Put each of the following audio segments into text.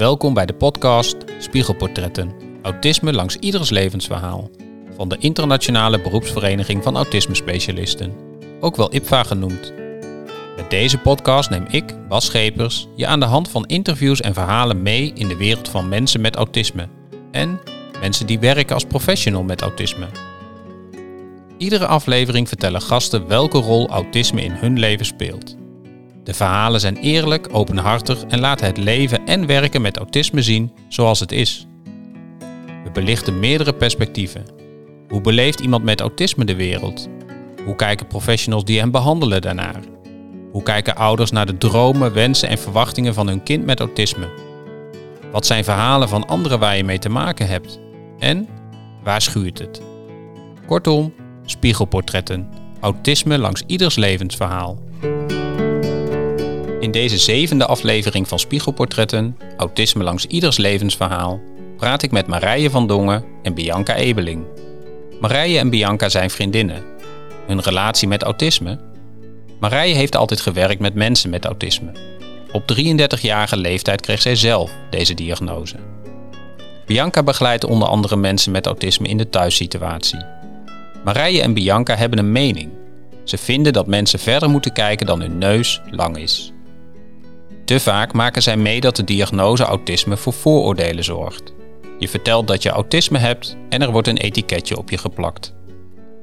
welkom bij de podcast Spiegelportretten. Autisme langs ieders levensverhaal. Van de Internationale Beroepsvereniging van Autisme Specialisten, ook wel IPVA genoemd. Met deze podcast neem ik, Bas Schepers, je aan de hand van interviews en verhalen mee in de wereld van mensen met autisme. En mensen die werken als professional met autisme. Iedere aflevering vertellen gasten welke rol autisme in hun leven speelt. De verhalen zijn eerlijk, openhartig en laten het leven en werken met autisme zien zoals het is. We belichten meerdere perspectieven. Hoe beleeft iemand met autisme de wereld? Hoe kijken professionals die hem behandelen daarnaar? Hoe kijken ouders naar de dromen, wensen en verwachtingen van hun kind met autisme? Wat zijn verhalen van anderen waar je mee te maken hebt? En waar schuurt het? Kortom, spiegelportretten. Autisme langs ieders levensverhaal. In deze zevende aflevering van Spiegelportretten, Autisme langs ieders levensverhaal, praat ik met Marije van Dongen en Bianca Ebeling. Marije en Bianca zijn vriendinnen. Hun relatie met autisme? Marije heeft altijd gewerkt met mensen met autisme. Op 33-jarige leeftijd kreeg zij zelf deze diagnose. Bianca begeleidt onder andere mensen met autisme in de thuissituatie. Marije en Bianca hebben een mening. Ze vinden dat mensen verder moeten kijken dan hun neus lang is. Te vaak maken zij mee dat de diagnose autisme voor vooroordelen zorgt. Je vertelt dat je autisme hebt en er wordt een etiketje op je geplakt.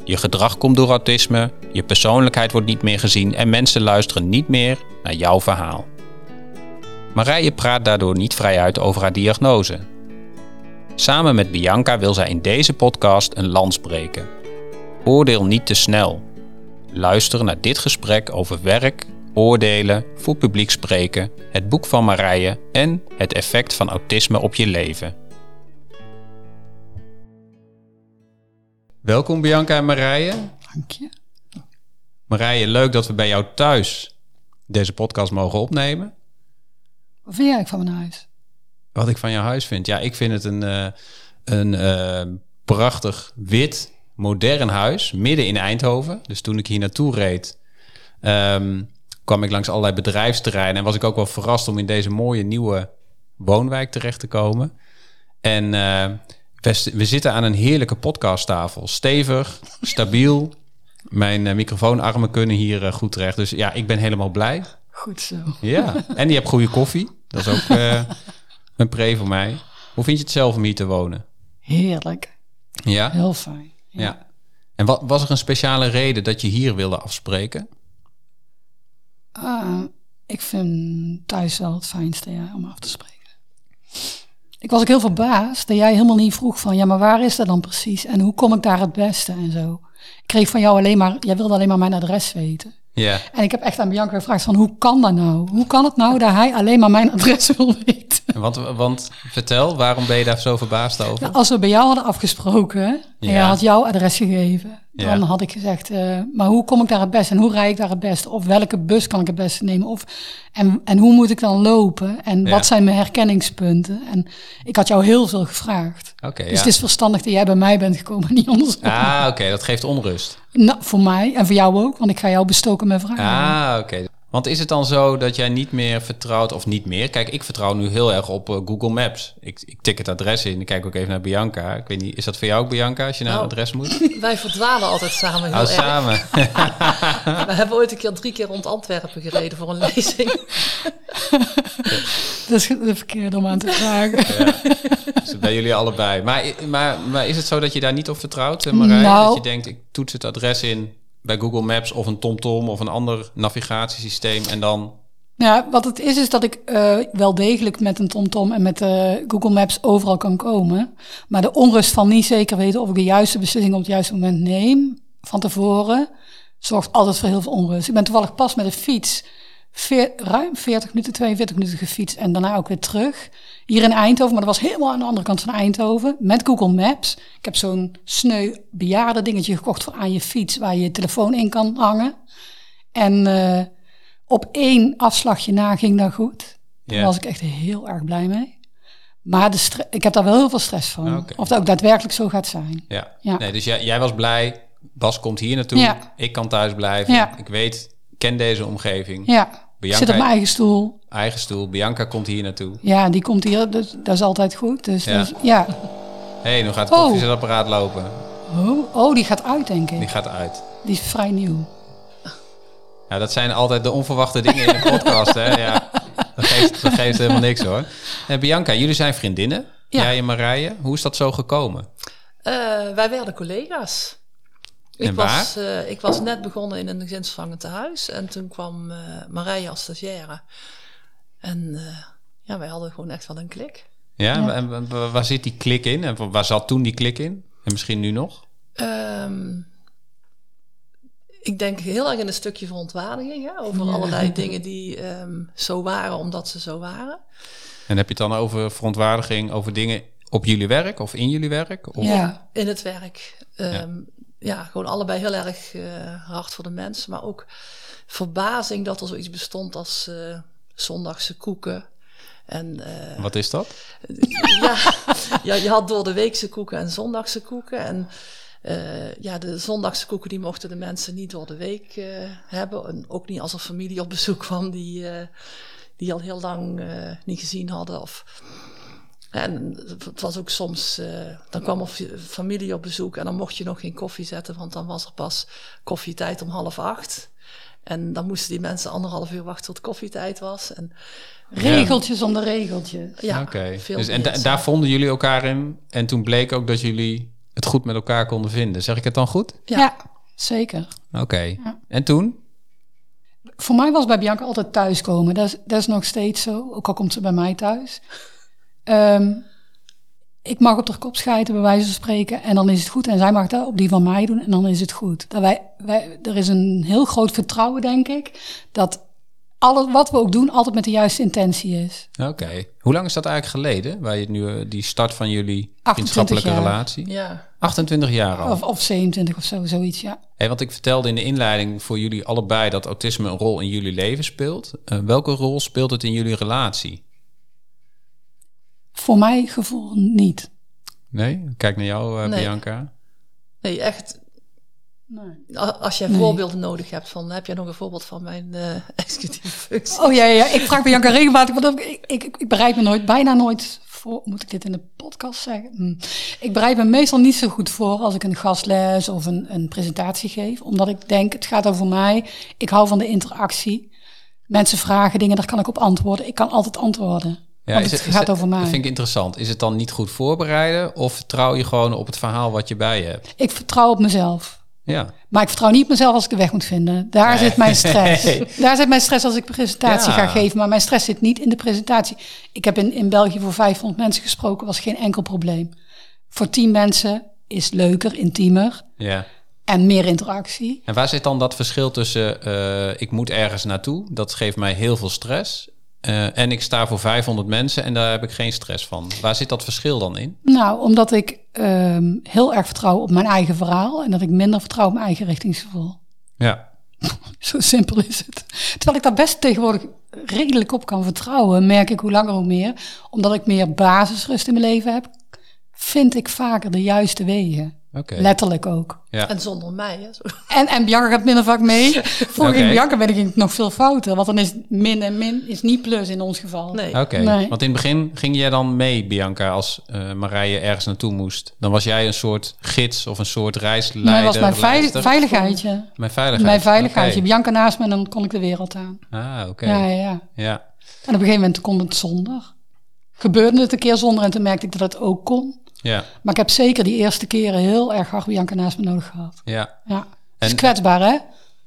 Je gedrag komt door autisme, je persoonlijkheid wordt niet meer gezien en mensen luisteren niet meer naar jouw verhaal. Marije praat daardoor niet vrij uit over haar diagnose. Samen met Bianca wil zij in deze podcast een lans breken. Oordeel niet te snel. Luister naar dit gesprek over werk, oordelen, voor publiek spreken, het boek van Marije en het effect van autisme op je leven. Welkom Bianca en Marije. Dank je. Marije, leuk dat we bij jou thuis deze podcast mogen opnemen. Wat vind jij van mijn huis? Wat ik van jouw huis vind? Ja, ik vind het een, uh, een uh, prachtig wit, modern huis midden in Eindhoven. Dus toen ik hier naartoe reed, um, kwam ik langs allerlei bedrijfsterreinen en was ik ook wel verrast om in deze mooie nieuwe woonwijk terecht te komen. En uh, we, we, zitten aan een heerlijke podcasttafel. Stevig, stabiel. Mijn uh, microfoonarmen kunnen hier uh, goed terecht. Dus ja, ik ben helemaal blij. Goed zo. Ja, en je hebt goede koffie. Dat is ook een pre voor mij. Hoe vind je het zelf om hier te wonen? Heerlijk. Ja? Heel fijn. Ja. ja. En wat, was er een speciale reden dat je hier wilde afspreken? Uh, ik vind thuis wel het fijnste ja, om af te spreken. Ik was ook heel verbaasd dat jij helemaal niet vroeg van, ja, maar waar is dat dan precies? En hoe kom ik daar het beste en zo? Ik kreeg van jou alleen maar, jij wilde alleen maar mijn adres weten. Ja. En ik heb echt aan Bianca gevraagd van, hoe kan dat nou? Hoe kan het nou dat hij alleen maar mijn adres wil weten? Want, want vertel, waarom ben je daar zo verbaasd over? Nou, als we bij jou hadden afgesproken en ja. je had jouw adres gegeven, dan ja. had ik gezegd, uh, maar hoe kom ik daar het beste en hoe rijd ik daar het beste? Of welke bus kan ik het beste nemen? Of, en, en hoe moet ik dan lopen? En ja. wat zijn mijn herkenningspunten? En ik had jou heel veel gevraagd. Okay, dus het is verstandig dat jij bij mij bent gekomen, niet andersom. Ah, oké, okay, dat geeft onrust. Nou, voor mij en voor jou ook, want ik ga jou bestoken met vragen. Ah, oké. Want is het dan zo dat jij niet meer vertrouwt, of niet meer? Kijk, ik vertrouw nu heel erg op uh, Google Maps. Ik, ik, tik het adres in, ik kijk ook even naar Bianca. Ik weet niet, is dat voor jou ook Bianca, als je naar nou, een adres moet? Wij verdwalen altijd samen heel oh, erg. samen. we hebben ooit een keer drie keer rond Antwerpen gereden voor een lezing. dat is de verkeerde om aan te vragen. ja. Dus bij jullie allebei. Maar, maar, maar is het zo dat je daar niet op vertrouwt, Marij? Nou, dat je denkt, ik toets het adres in bij Google Maps of een TomTom of een ander navigatiesysteem en dan... Ja, wat het is, is dat ik uh, wel degelijk met een TomTom en met uh, Google Maps overal kan komen. Maar de onrust van niet zeker weten of ik de juiste beslissing op het juiste moment neem, van tevoren, zorgt altijd voor heel veel onrust. Ik ben toevallig pas met een fiets ruim 40 minuten, 42 minuten gefietst en daarna ook weer terug. Hier in Eindhoven, maar dat was helemaal aan de andere kant van Eindhoven, met Google Maps. Ik heb zo'n sneu bejaarde dingetje gekocht voor aan je fiets, waar je je telefoon in kan hangen. En uh, op één afslagje na ging dat goed. Daar was ik echt heel erg blij mee. Maar de ik heb daar wel heel veel stress van. Oké. Of dat ook daadwerkelijk zo gaat zijn. Ja. Ja. Nee, dus jij, jij was blij, Bas komt hier naartoe, Ja. ik kan thuis blijven. Ja. Ik weet, ken deze omgeving. Ja, Bianca- zit op mijn eigen stoel. Eigen stoel. Bianca komt hier naartoe. Ja, die komt hier, dus dat is altijd goed. Dus Ja. dus- ja. Hé, hey, nu gaat het Oh. koffiezetapparaat lopen. Oh, oh, die gaat uit, denk ik. Die gaat uit. Die is vrij nieuw. Ja, dat zijn altijd de onverwachte dingen in een podcast, hè? Ja, dat geeft, dat geeft helemaal niks, hoor. Eh, Bianca, jullie zijn vriendinnen. Ja. Jij en Marije. Hoe is dat zo gekomen? Eh, wij werden collega's. En Ik waar? was, eh, ik was net begonnen in een gezinsvervangend tehuis. En toen kwam eh Marije als stagiaire. En eh, ja, wij hadden gewoon echt wel een klik. Ja, Ja. en wa- wa- waar zit die klik in? En wa- waar zat toen die klik in? En misschien nu nog? Ehm, ik denk heel erg in een stukje verontwaardiging hè, over Ja. allerlei dingen die ehm, zo waren omdat ze zo waren. En heb je het dan over verontwaardiging, over dingen op jullie werk of in jullie werk? Of? Ja. In het werk. Ehm, ja. gewoon allebei heel erg eh, hard voor de mensen. Maar ook verbazing dat er zoiets bestond als eh, zondagse koeken. En eh, Wat is dat? ja, ja, je had door de weekse koeken en zondagse koeken. En eh, ja, de zondagse koeken die mochten de mensen niet door de week eh, hebben. En ook niet als er familie op bezoek kwam die, eh, die al heel lang eh, niet gezien hadden. Of, en het was ook soms, eh, dan kwam er familie op bezoek en dan mocht je nog geen koffie zetten, want dan was er pas koffietijd om half acht. En dan moesten die mensen anderhalf uur wachten tot koffietijd was. En Regeltjes om de regeltje. ja, Oké. veel Dus, en da- daar vonden jullie elkaar in. En toen bleek ook dat jullie het goed met elkaar konden vinden. Zeg ik het dan goed? Ja. Ja, zeker. Oké. En toen? Voor mij was bij Bianca altijd thuiskomen. Dat is, dat is nog steeds zo, ook al komt ze bij mij thuis. Ehm, ik mag op de kop schijten, bij wijze van spreken, en dan is het goed. En zij mag dat op die van mij doen, en dan is het goed. Dat wij, wij, er is een heel groot vertrouwen, denk ik, dat alles wat we ook doen altijd met de juiste intentie is. Oké. Hoe lang is dat eigenlijk geleden? Waar je het nu, eh, die start van jullie 28 vriendschappelijke jaar. relatie? Ja, 28 jaar al. Of, of 27 of zo, zoiets, ja. Hey, want ik vertelde in de inleiding voor jullie allebei dat autisme een rol in jullie leven speelt. Eh, welke rol speelt het in jullie relatie? Voor mijn gevoel niet. Nee? Kijk naar jou, eh, Nee. Bianca. nee, echt. Nee. Als jij Nee. voorbeelden nodig hebt, van, heb jij nog een voorbeeld van mijn eh executieve functie? Oh ja, ja, ik vraag Bianca regelmatig, want ik, ik, ik, ik bereid me nooit, bijna nooit voor. Moet ik dit in de podcast zeggen? Hm. Ik bereid me meestal niet zo goed voor als ik een gastles of een, een presentatie geef, omdat ik denk, het gaat over mij. Ik hou van de interactie. Mensen vragen dingen, daar kan ik op antwoorden. Ik kan altijd antwoorden. Want is het, gaat over mij. Dat vind ik interessant. Is het dan niet goed voorbereiden of vertrouw je gewoon op het verhaal wat je bij je hebt? Ik vertrouw op mezelf. Ja. Maar ik vertrouw niet op mezelf als ik de weg moet vinden. Daar Nee. zit mijn stress. Daar zit mijn stress als ik presentatie Ja. ga geven. Maar mijn stress zit niet in de presentatie. Ik heb in, in België voor 500 mensen gesproken. was geen enkel probleem. Voor 10 mensen is leuker, intiemer ja. en meer interactie. En waar zit dan dat verschil tussen eh, ik moet ergens naartoe, dat geeft mij heel veel stress. Eh, en ik sta voor 500 mensen en daar heb ik geen stress van. Waar zit dat verschil dan in? Nou, omdat ik ehm, heel erg vertrouw op mijn eigen verhaal. En dat ik minder vertrouw op mijn eigen richtingsgevoel. Ja. Zo simpel is het. Terwijl ik daar best tegenwoordig redelijk op kan vertrouwen, merk ik hoe langer hoe meer. Omdat ik meer basisrust in mijn leven heb, vind ik vaker de juiste wegen. Oké. Letterlijk ook. Ja. En zonder mij, hè? Zo. En, en Bianca gaat minder vaak mee. Vroeger ging Bianca ben ik nog veel fouten. Want dan is min en min is niet plus in ons geval. Nee. Oké, Nee. want in het begin ging jij dan mee, Bianca, als eh Marije ergens naartoe moest. Dan was jij een soort gids of een soort reisleider. Maar was mijn veil- veiligheidje. Mijn veiligheid. Mijn veiligheidje. Bianca naast me en dan kon ik de wereld aan. Ah, oké. Ja, ja, ja. Ja. En op een gegeven moment kon het zonder. Gebeurde het een keer zonder en toen merkte ik dat het ook kon. Ja. Maar ik heb zeker die eerste keren heel erg hard Bianca naast me nodig gehad. ja. Ja. Het is En- kwetsbaar, hè?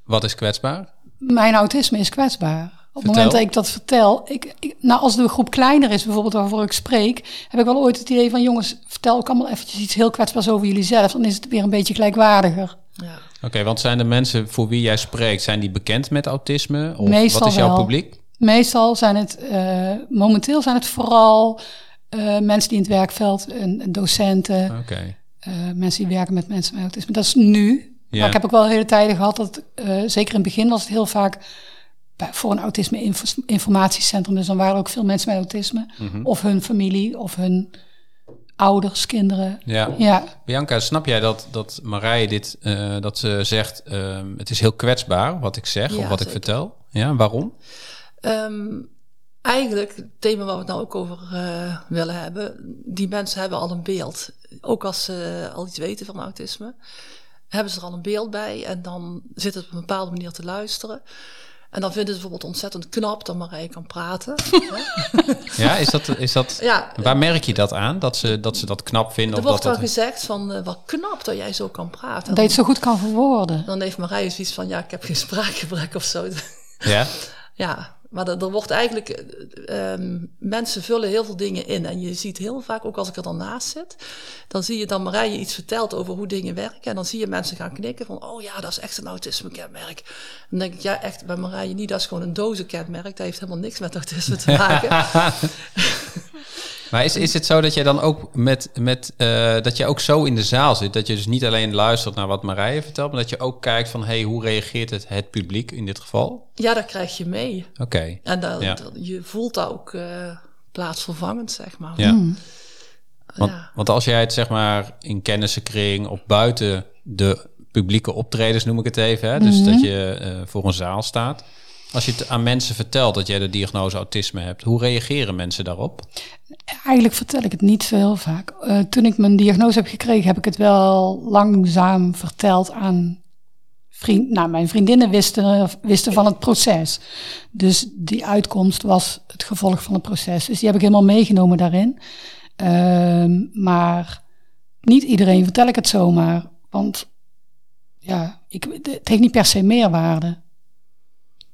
Wat is kwetsbaar? Mijn autisme is kwetsbaar. Op het moment dat ik dat vertel, ik, ik, nou als de groep kleiner is, bijvoorbeeld waarvoor ik spreek, heb ik wel ooit het idee van jongens, vertel ook allemaal eventjes iets heel kwetsbaars over jullie zelf. Dan is het weer een beetje gelijkwaardiger. Ja. Oké, want zijn de mensen voor wie jij spreekt, zijn die bekend met autisme? Of Meestal wat is jouw wel. publiek? Meestal zijn het, eh, momenteel zijn het vooral eh, mensen die in het werkveld, en en docenten, Oké. eh, mensen die werken met mensen met autisme. Dat is nu. Ja. Maar ik heb ook wel hele tijden gehad dat, eh, zeker in het begin was het heel vaak bij, voor een autisme info- informatiecentrum. Dus dan waren er ook veel mensen met autisme. Mhm. Of hun familie, of hun ouders, kinderen. Ja. Ja, Bianca, snap jij dat, dat Marije dit, eh, dat ze zegt, ehm, het is heel kwetsbaar wat ik zeg Ja, of wat ik vertel? Ja, waarom? Ehm, eigenlijk, het thema waar we het nou ook over uh, willen hebben, die mensen hebben al een beeld. Ook als ze al iets weten van autisme, hebben ze er al een beeld bij en dan zit het op een bepaalde manier te luisteren. En dan vinden ze bijvoorbeeld ontzettend knap dat Marije kan praten. ja, is dat, is dat, ja, waar merk je dat aan? Dat ze dat, ze dat knap vinden? Er of wordt dat wel gezegd van, uh, wat knap dat jij zo kan praten. Dat je het zo goed kan verwoorden. Dan heeft Marije zoiets van, ja, ik heb geen spraakgebrek of zo. Ja? ja, maar er, wordt eigenlijk, um, mensen vullen heel veel dingen in. En je ziet heel vaak, ook als ik er dan naast zit, dan zie je dan Marije iets vertelt over hoe dingen werken. En dan zie je mensen gaan knikken van, oh ja, dat is echt een autisme-kenmerk. Dan denk ik, ja, echt, bij Marije niet, dat is gewoon een dozenkenmerk. Dat heeft helemaal niks met autisme te maken. Maar is, is het zo dat je dan ook met, met uh, dat je ook zo in de zaal zit, dat je dus niet alleen luistert naar wat Marije vertelt, maar dat je ook kijkt van hey, hoe reageert het, het publiek in dit geval? Ja, dat krijg je mee. Oké. En dat, je voelt dat ook uh, plaatsvervangend, zeg maar. Ja. Hmm. Want, ja. want als jij het zeg maar in kennissenkring of buiten de publieke optredens, noem ik het even, hè, dus dat mhm. je uh, voor een zaal staat. Als je het aan mensen vertelt dat jij de diagnose autisme hebt, hoe reageren mensen daarop? Eigenlijk vertel ik het niet zo heel vaak. Uh, toen ik mijn diagnose heb gekregen, heb ik het wel langzaam verteld aan vriend, nou, mijn vriendinnen wisten, wisten van het proces. Dus die uitkomst was het gevolg van het proces. Dus die heb ik helemaal meegenomen daarin. Uh, maar niet iedereen vertel ik het zomaar. Want ja, ik, het heeft niet per se meerwaarde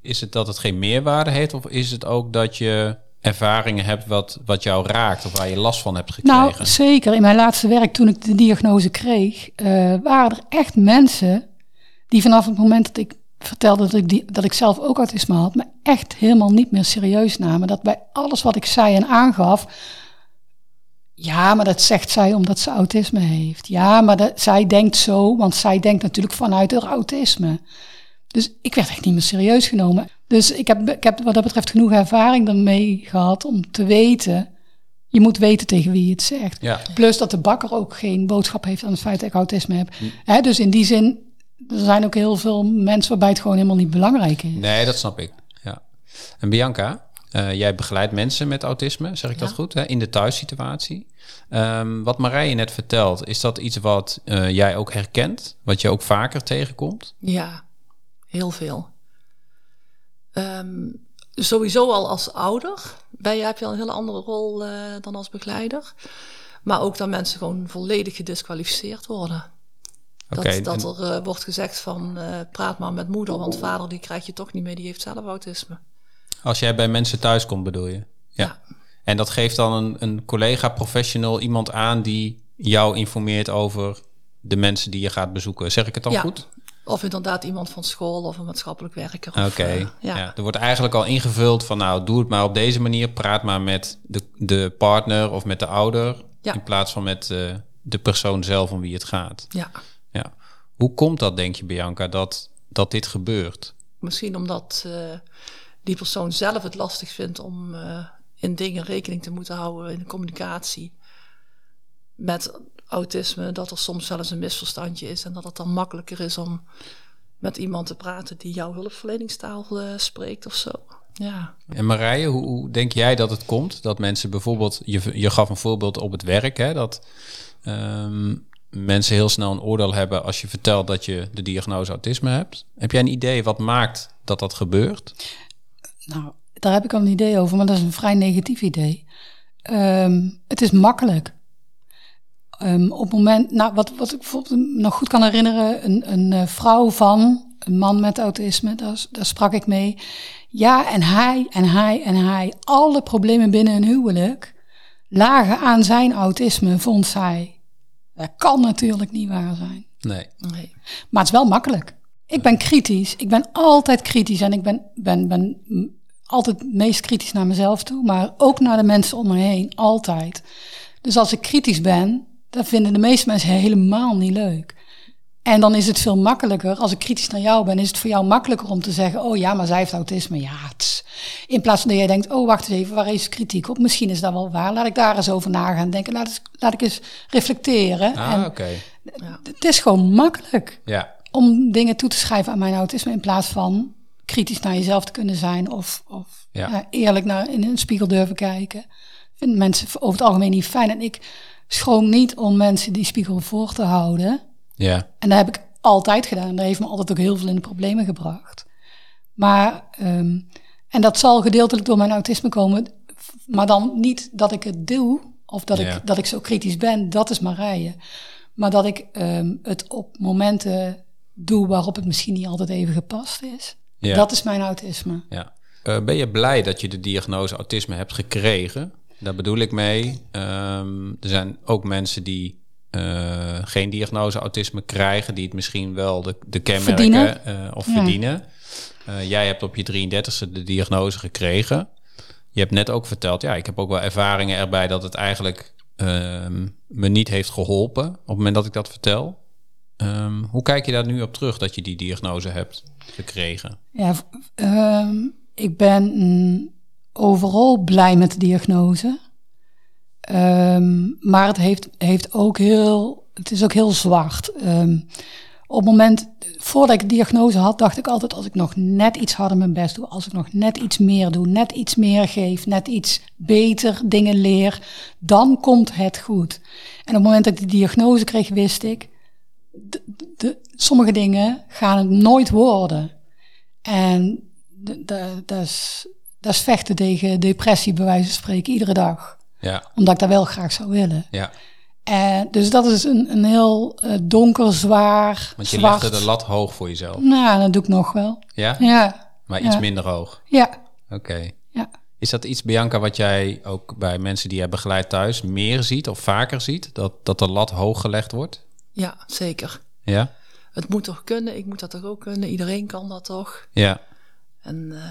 is het dat het geen meerwaarde heeft? Of is het ook dat je ervaringen hebt wat, wat jou raakt of waar je last van hebt gekregen? Nou, zeker. In mijn laatste werk, toen ik de diagnose kreeg, uh, waren er echt mensen die vanaf het moment dat ik vertelde dat ik, die, dat ik zelf ook autisme had, me echt helemaal niet meer serieus namen. Dat bij alles wat ik zei en aangaf, ja, maar dat zegt zij omdat ze autisme heeft. Ja, maar dat, zij denkt zo, want zij denkt natuurlijk vanuit haar autisme. Dus ik werd echt niet meer serieus genomen. Dus ik heb, ik heb wat dat betreft genoeg ervaring ermee gehad om te weten. Je moet weten tegen wie je het zegt. Ja. Plus dat de bakker ook geen boodschap heeft aan het feit dat ik autisme heb. Hm. dus in die zin, er zijn ook heel veel mensen waarbij het gewoon helemaal niet belangrijk is. Nee, dat snap ik. Ja. En Bianca, uh, jij begeleidt mensen met autisme, zeg ik dat goed, hè? in de thuissituatie. Um, wat Marije net vertelt, is dat iets wat uh, jij ook herkent? Wat je ook vaker tegenkomt? Ja, Heel veel. Um, sowieso al als ouder ben je, heb je al een hele andere rol uh, dan als begeleider. Maar ook dat mensen gewoon volledig gedisqualificeerd worden. Okay, dat, dat er uh, wordt gezegd van uh, praat maar met moeder, want vader die krijg je toch niet mee, die heeft zelf autisme. Als jij bij mensen thuis komt bedoel je? Ja. ja. En dat geeft dan een, een collega professional iemand aan die jou informeert over de mensen die je gaat bezoeken. Zeg ik het dan ja. goed? Of inderdaad iemand van school of een maatschappelijk werker. Oké, uh, ja. ja. Er wordt eigenlijk al ingevuld van nou, doe het maar op deze manier. Praat maar met de, de partner of met de ouder. Ja. In plaats van met uh, de persoon zelf om wie het gaat. Ja. ja. Hoe komt dat, denk je, Bianca, dat, dat dit gebeurt? Misschien omdat uh, die persoon zelf het lastig vindt om in dingen rekening te moeten houden in de communicatie. Met autisme, dat er soms wel eens een misverstandje is en dat het dan makkelijker is om met iemand te praten die jouw hulpverleningstaal uh, spreekt of zo. Ja. En Marije, hoe, hoe, denk jij dat het komt dat mensen bijvoorbeeld, je, je gaf een voorbeeld op het werk, hè, dat um, mensen heel snel een oordeel hebben als je vertelt dat je de diagnose autisme hebt. Heb jij een idee wat maakt dat dat gebeurt? Nou, daar heb ik al een idee over, maar dat is een vrij negatief idee. Um, het is makkelijk. Um, op het moment, nou, wat, wat ik bijvoorbeeld nog goed kan herinneren, een, een uh, vrouw van een man met autisme, daar, daar sprak ik mee. Ja, en hij en hij en hij, alle problemen binnen een huwelijk lagen aan zijn autisme, vond zij. Dat kan natuurlijk niet waar zijn. Nee. nee. Maar het is wel makkelijk. Ik ben kritisch. Ik ben altijd kritisch en ik ben, ben, ben altijd meest kritisch naar mezelf toe, maar ook naar de mensen om me heen. Altijd. Dus als ik kritisch ben, dat vinden de meeste mensen helemaal niet leuk. En dan is het veel makkelijker, als ik kritisch naar jou ben, is het voor jou makkelijker om te zeggen, oh ja, maar zij heeft autisme. Ja, in plaats van dat jij denkt, oh wacht eens even, waar is kritiek op? Misschien is dat wel waar. Laat ik daar eens over nagaan denken. Laat, eens, laat ik eens reflecteren. Ah, oké. Het is gewoon makkelijk ja. om dingen toe te schrijven aan mijn autisme in plaats van kritisch naar jezelf te kunnen zijn of, of Ja. ja, eerlijk naar in een spiegel durven kijken. Vinden mensen over het algemeen niet fijn. En ik schroom niet om mensen die spiegel voor te houden. Ja, En dat heb ik altijd gedaan. Dat heeft me altijd ook heel veel in de problemen gebracht. Maar, ehm, en dat zal gedeeltelijk door mijn autisme komen. Maar dan niet dat ik het doe of dat, Ja. ik, dat ik zo kritisch ben. Dat is Marije. Maar dat ik ehm, het op momenten doe waarop het misschien niet altijd even gepast is. ja. Dat is mijn autisme. ja. Eh, ben je blij dat je de diagnose autisme hebt gekregen? Daar bedoel ik mee. ehm, er zijn ook mensen die eh, geen diagnose autisme krijgen, die het misschien wel de, de kenmerken Verdienen. eh, of Ja. verdienen. Eh, jij hebt op je 33ste de diagnose gekregen. Je hebt net ook verteld, ja, ik heb ook wel ervaringen erbij dat het eigenlijk ehm, me niet heeft geholpen op het moment dat ik dat vertel. Ehm, hoe kijk je daar nu op terug dat je die diagnose hebt gekregen? Ja, ik ben overal blij met de diagnose. Ehm, maar het heeft, heeft ook heel, het is ook heel zwart. Ehm, op het moment, voordat ik de diagnose had, dacht ik altijd als ik nog net iets harder mijn best doe, als ik nog net iets meer doe, net iets meer geef, net iets beter dingen leer, dan komt het goed. En op het moment dat ik de diagnose kreeg, wist ik, de, sommige dingen gaan het nooit worden. En dat is, dat is vechten tegen depressie, bij wijze van spreken, iedere dag. Ja, Omdat ik dat wel graag zou willen. ja. En dus dat is een, een heel eh, donker, zwaar, Want je zwart. legde de lat hoog voor jezelf. Nou, dat doe ik nog wel. Ja? Ja, Maar iets Ja. minder hoog. ja, Oké. ja. Is dat iets, Bianca, wat jij ook bij mensen die jij begeleidt thuis meer ziet of vaker ziet? Dat, dat de lat hoog gelegd wordt? Ja, zeker. Ja? Het moet toch kunnen, ik moet dat toch ook kunnen. Iedereen kan dat toch. Ja. En eh,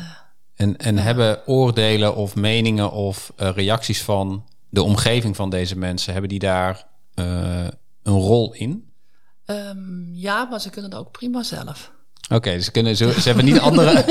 En, en hebben oordelen of meningen of eh, reacties van de omgeving van deze mensen, hebben die daar eh, een rol in? ehm, ja, maar ze kunnen dat ook prima zelf. Oké, dus ze, kunnen, ze, ze hebben niet andere.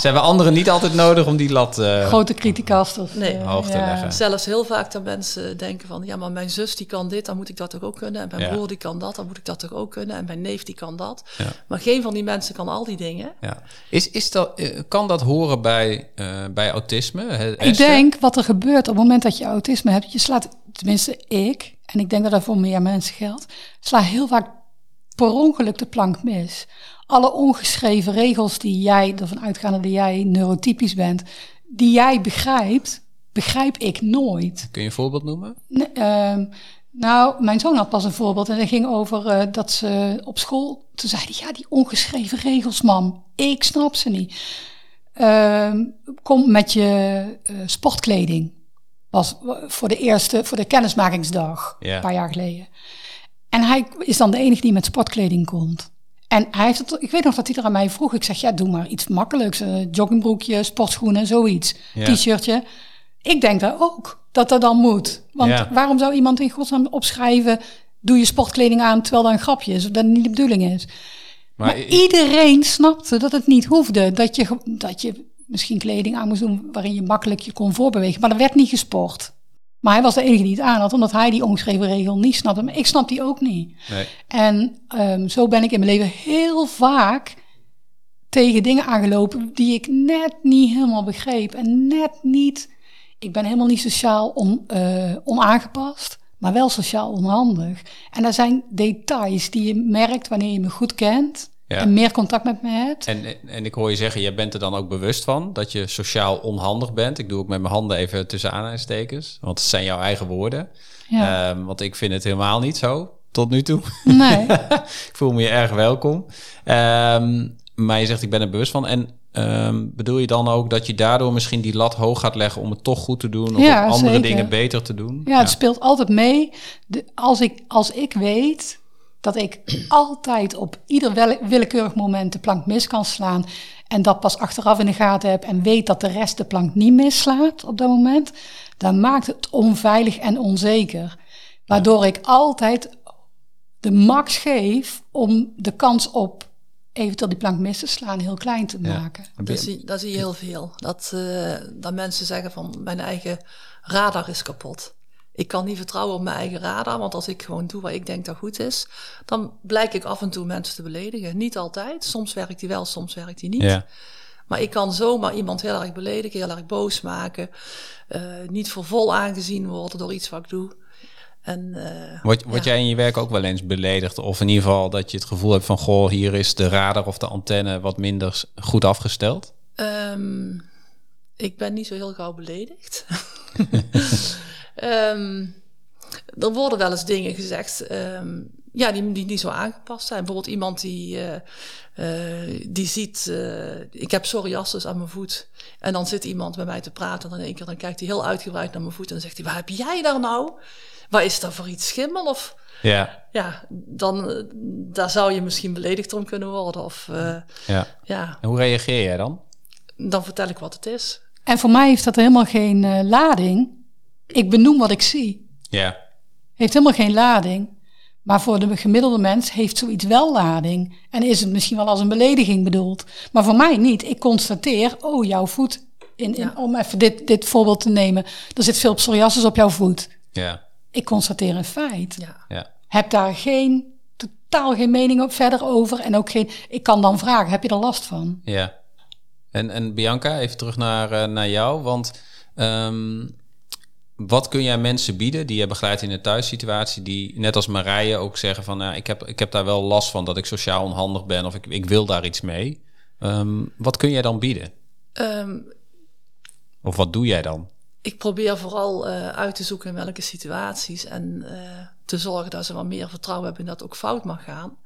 ze hebben anderen niet altijd nodig om die lat. eh, Grote criticast. Of, Nee. eh, Hoog te leggen. Zelfs heel vaak dat mensen denken van... ja, maar mijn zus die kan dit, dan moet ik dat toch ook kunnen. En mijn Ja. broer die kan dat, dan moet ik dat toch ook kunnen. En mijn neef die kan dat. Ja. Maar geen van die mensen kan al die dingen. ja. is, is dat, eh, kan dat horen bij, eh, bij autisme? Ik denk wat er gebeurt op het moment dat je autisme hebt, je slaat, tenminste ik, en ik denk dat dat voor meer mensen geldt, sla heel vaak per ongeluk de plank mis. Alle ongeschreven regels die jij, ervan uitgaande dat jij neurotypisch bent, die jij begrijpt, begrijp ik nooit. Kun je een voorbeeld noemen? Nee, ehm, nou, mijn zoon had pas een voorbeeld en dat ging over eh, dat ze op school, toen zei hij, ja, die ongeschreven regels, mam, ik snap ze niet. Ehm, kom met je eh, sportkleding. Was voor de eerste, voor de kennismakingsdag, Ja. een paar jaar geleden. En hij is dan de enige die met sportkleding komt. En hij heeft het, ik weet nog dat hij er aan mij vroeg. Ik zeg, ja, doe maar iets makkelijks. Een joggingbroekje, sportschoenen, zoiets. Ja. T-shirtje. Ik denk daar ook dat dat dan moet. Want Ja. waarom zou iemand in godsnaam opschrijven... doe je sportkleding aan terwijl dat een grapje is... of dat niet de bedoeling is. Maar, iedereen snapte dat het niet hoefde. Dat je, dat je misschien kleding aan moest doen... waarin je makkelijk je kon voorbewegen. Maar er werd niet gesport. Maar hij was de enige die het aan had... omdat hij die ongeschreven regel niet snapte. Maar ik snap die ook niet. nee. En ehm, zo ben ik in mijn leven heel vaak tegen dingen aangelopen die ik net niet helemaal begreep. En net niet. Ik ben helemaal niet sociaal on, eh, onaangepast, maar wel sociaal onhandig. En dat zijn details die je merkt wanneer je me goed kent Ja. en meer contact met me hebt. En, en ik hoor je zeggen, jij bent er dan ook bewust van dat je sociaal onhandig bent. Ik doe ook met mijn handen even tussen aanhalingstekens, want het zijn jouw eigen woorden. Ja. Ehm, want ik vind het helemaal niet zo, tot nu toe. nee. ik voel me je erg welkom. Ehm, maar je zegt, ik ben er bewust van. En ehm, bedoel je dan ook dat je daardoor misschien die lat hoog gaat leggen om het toch goed te doen? Of Ja, om andere zeker. dingen beter te doen? Ja, het speelt altijd mee. De, als, ik, als ik weet dat ik altijd op ieder willekeurig moment de plank mis kan slaan. En dat pas achteraf in de gaten heb en weet dat de rest de plank niet mislaat op dat moment. Dan maakt het onveilig en onzeker. Waardoor ik altijd de max geef om de kans op eventueel die plank mis te slaan heel klein te Ja. maken. Dat zie, dat zie je heel veel. Dat, eh, dat mensen zeggen van mijn eigen radar is kapot. Ik kan niet vertrouwen op mijn eigen radar, want als ik gewoon doe wat ik denk dat goed is, dan blijk ik af en toe mensen te beledigen. Niet altijd, soms werkt die wel, soms werkt die niet. Ja. Maar ik kan zomaar iemand heel erg beledigen, heel erg boos maken, uh, niet voor vol aangezien worden door iets wat ik doe. En, uh, word word jij in je werk ook wel eens beledigd? Of in ieder geval dat je het gevoel hebt van... goh, hier is de radar of de antenne wat minder goed afgesteld? Um, ik ben niet zo heel gauw beledigd. um, er worden wel eens dingen gezegd um, ja, die, die niet zo aangepast zijn. Bijvoorbeeld iemand die, uh, uh, die ziet... Uh, ik heb psoriasis aan mijn voet. En dan zit iemand bij mij te praten. En dan in één keer dan kijkt hij heel uitgebreid naar mijn voet. En dan zegt hij, waar heb jij daar nou? Waar is dat voor iets schimmel? Of... Ja. Ja, dan daar zou je misschien beledigd om kunnen worden. Of, ja. ja. En hoe reageer jij dan? Dan vertel ik wat het is. En voor mij heeft dat helemaal geen uh, lading. Ik benoem wat ik zie. Ja. Heeft helemaal geen lading. Maar voor de gemiddelde mens heeft zoiets wel lading. En is het misschien wel als een belediging bedoeld. Maar voor mij niet. Ik constateer, oh, jouw voet. In, in, Ja. Om even dit, dit voorbeeld te nemen. Er zit veel psoriasis op jouw voet. Ja. Ik constateer een feit. Ja. Ja. Heb daar geen, totaal geen mening op verder over. En ook geen, ik kan dan vragen, heb je er last van? Ja. En, en Bianca, even terug naar, uh, naar jou. Want um, wat kun jij mensen bieden die je begeleidt in een thuissituatie, die net als Marije ook zeggen van nou, ik, heb, ik heb daar wel last van dat ik sociaal onhandig ben of ik, ik wil daar iets mee. Um, wat kun jij dan bieden? Um, of wat doe jij dan? Ik probeer vooral uh, uit te zoeken in welke situaties en uh, te zorgen dat ze wat meer vertrouwen hebben in dat ook fout mag gaan.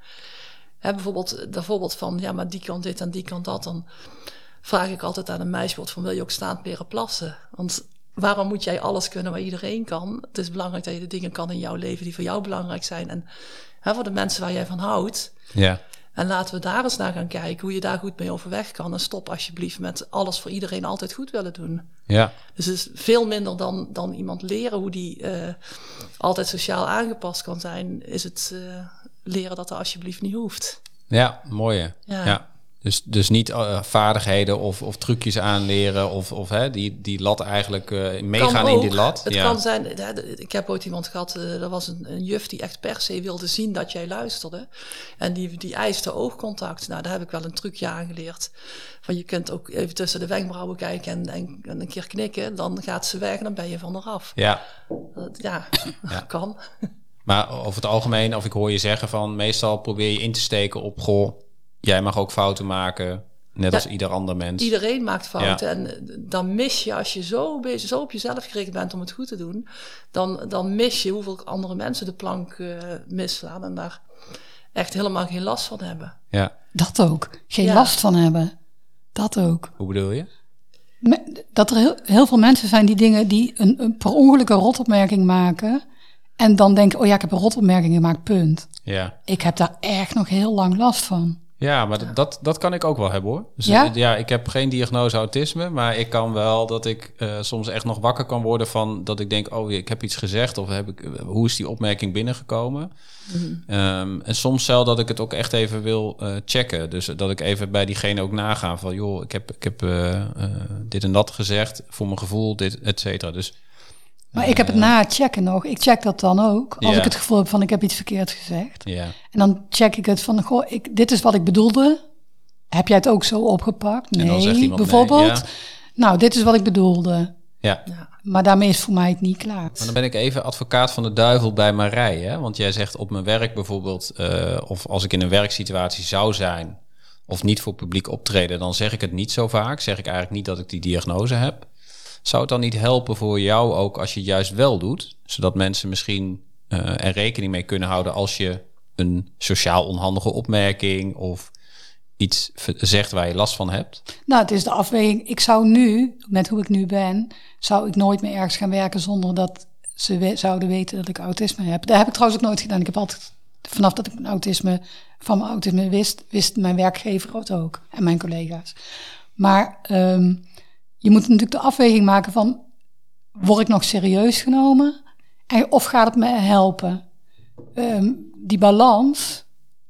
Hè, bijvoorbeeld, bijvoorbeeld van ja, maar die kan dit en die kan dat. Dan vraag ik altijd aan een meisje van wil je ook staand leren plassen? Want waarom moet jij alles kunnen waar iedereen kan? Het is belangrijk dat je de dingen kan in jouw leven die voor jou belangrijk zijn. En hè, voor de mensen waar jij van houdt. Ja. En laten we daar eens naar gaan kijken hoe je daar goed mee overweg kan. En stop alsjeblieft met alles voor iedereen altijd goed willen doen. Ja. Dus het is veel minder dan, dan iemand leren hoe die uh, altijd sociaal aangepast kan zijn. Is het uh, leren dat er alsjeblieft niet hoeft. Ja, mooi. Ja. ja. Dus, dus niet uh, vaardigheden of, of trucjes aanleren of, of hè, die, die lat eigenlijk uh, meegaan in die lat. Het ja. kan zijn, ik heb ooit iemand gehad, uh, er was een, een, juf die echt per se wilde zien dat jij luisterde. En die, die eiste oogcontact. Nou, daar heb ik wel een trucje aangeleerd. Van je kunt ook even tussen de wenkbrauwen kijken en, en, en, een keer knikken. Dan gaat ze weg en dan ben je van eraf. Ja. ja, ja. kan. Maar over het algemeen, of ik hoor je zeggen van meestal probeer je in te steken op goh jij mag ook fouten maken, net ja, als ieder ander mens. Iedereen maakt fouten. Ja. En dan mis je, als je zo, bezig, zo op jezelf gericht bent om het goed te doen, dan, dan mis je hoeveel andere mensen de plank uh, misslaan en daar echt helemaal geen last van hebben. Ja. Dat ook. Geen ja. last van hebben. Dat ook. Hoe bedoel je? Dat er heel, heel veel mensen zijn die dingen die een, een per ongeluk een rotopmerking maken. En dan denken, oh ja, ik heb een rotopmerking gemaakt, punt. Ja. Ik heb daar echt nog heel lang last van. Ja, maar. Dat, dat kan ik ook wel hebben hoor. Dus ja? ja, ik heb geen diagnose autisme, maar ik kan wel dat ik uh, soms echt nog wakker kan worden van dat ik denk, oh, ik heb iets gezegd of heb ik, hoe is die opmerking binnengekomen? Mm. Um, en soms zelf dat ik het ook echt even wil uh, checken. Dus dat ik even bij diegene ook naga van, joh, ik heb, ik heb uh, dit en dat gezegd voor mijn gevoel, dit, et cetera. Dus maar ik heb het na het checken nog. Ik check dat dan ook. Als ik het gevoel heb van ik heb iets verkeerd gezegd. Ja. En dan check ik het van, goh, ik, dit is wat ik bedoelde. Heb jij het ook zo opgepakt? Nee, bijvoorbeeld. Nee, ja. Nou, dit is wat ik bedoelde. Ja. ja. Maar daarmee is voor mij het niet klaar. Maar dan ben ik even advocaat van de duivel bij Marij. Hè? Want jij zegt op mijn werk bijvoorbeeld, uh, of als ik in een werksituatie zou zijn, of niet voor publiek optreden, dan zeg ik het niet zo vaak. Zeg ik eigenlijk niet dat ik die diagnose heb. Zou het dan niet helpen voor jou ook als je het juist wel doet? Zodat mensen misschien uh, er rekening mee kunnen houden als je een sociaal onhandige opmerking of iets zegt waar je last van hebt? Nou, het is de afweging. Ik zou nu, met hoe ik nu ben, zou ik nooit meer ergens gaan werken zonder dat ze zouden weten dat ik autisme heb. Dat heb ik trouwens ook nooit gedaan. Ik heb altijd, vanaf dat ik mijn autisme, van mijn autisme wist, wist mijn werkgever het ook en mijn collega's. Maar um, je moet natuurlijk de afweging maken van, word ik nog serieus genomen? En, of gaat het me helpen? Um, die balans,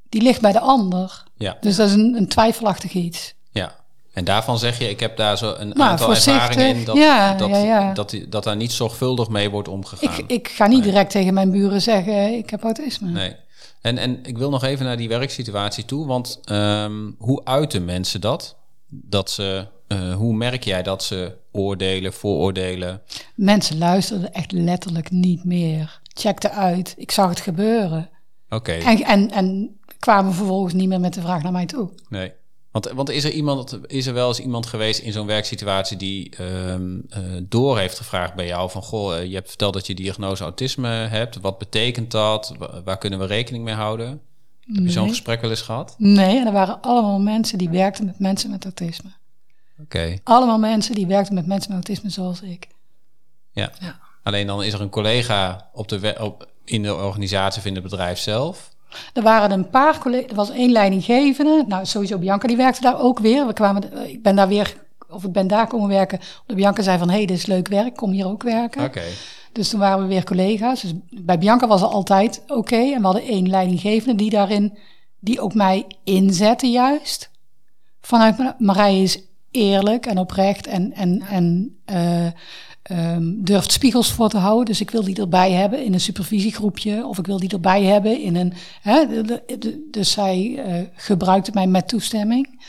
die ligt bij de ander. Ja. Dus dat is een, een twijfelachtig iets. Ja. En daarvan zeg je, ik heb daar zo een Nou, aantal ervaringen in dat, Ja, dat, ja, ja. Dat, dat daar niet zorgvuldig mee wordt omgegaan. Ik, ik ga niet Nee. direct tegen mijn buren zeggen, ik heb autisme. Nee. En, en ik wil nog even naar die werksituatie toe, want ehm, hoe uiten mensen dat? Dat ze, eh, hoe merk jij dat ze oordelen, vooroordelen? Mensen luisterden echt letterlijk niet meer. Checkten uit. Ik zag het gebeuren. Oké, En, en, en kwamen vervolgens niet meer met de vraag naar mij toe. nee. Want, want is, er iemand, is er wel eens iemand geweest in zo'n werksituatie die eh, door heeft gevraagd bij jou van... Goh, eh, je hebt verteld dat je diagnose autisme hebt. Wat betekent dat? Wa- Waar kunnen we rekening mee houden? Heb je zo'n Nee. gesprek wel eens gehad? Nee, en er waren allemaal mensen die werkten met mensen met autisme. Oké, Allemaal mensen die werkten met mensen met autisme zoals ik. ja. Ja. Alleen dan is er een collega op de op, in de organisatie of in het bedrijf zelf. Er waren een paar collega's, er was één leidinggevende. Nou, sowieso Bianca, die werkte daar ook weer. We kwamen, ik ben daar weer, of ik ben daar komen werken. De Bianca zei van, hé, hey, dit is leuk werk, kom hier ook werken. Oké, Dus toen waren we weer collega's. Dus bij Bianca was het altijd oké. En we hadden één leidinggevende die daarin, die ook mij inzette juist. Vanuit Ma- Marije is eerlijk en oprecht en, en, en eh, ehm, durft spiegels voor te houden. Dus ik wil die erbij hebben in een supervisiegroepje. Of ik wil die erbij hebben in een... Hè, de- de- de- dus zij eh, gebruikte mij met toestemming.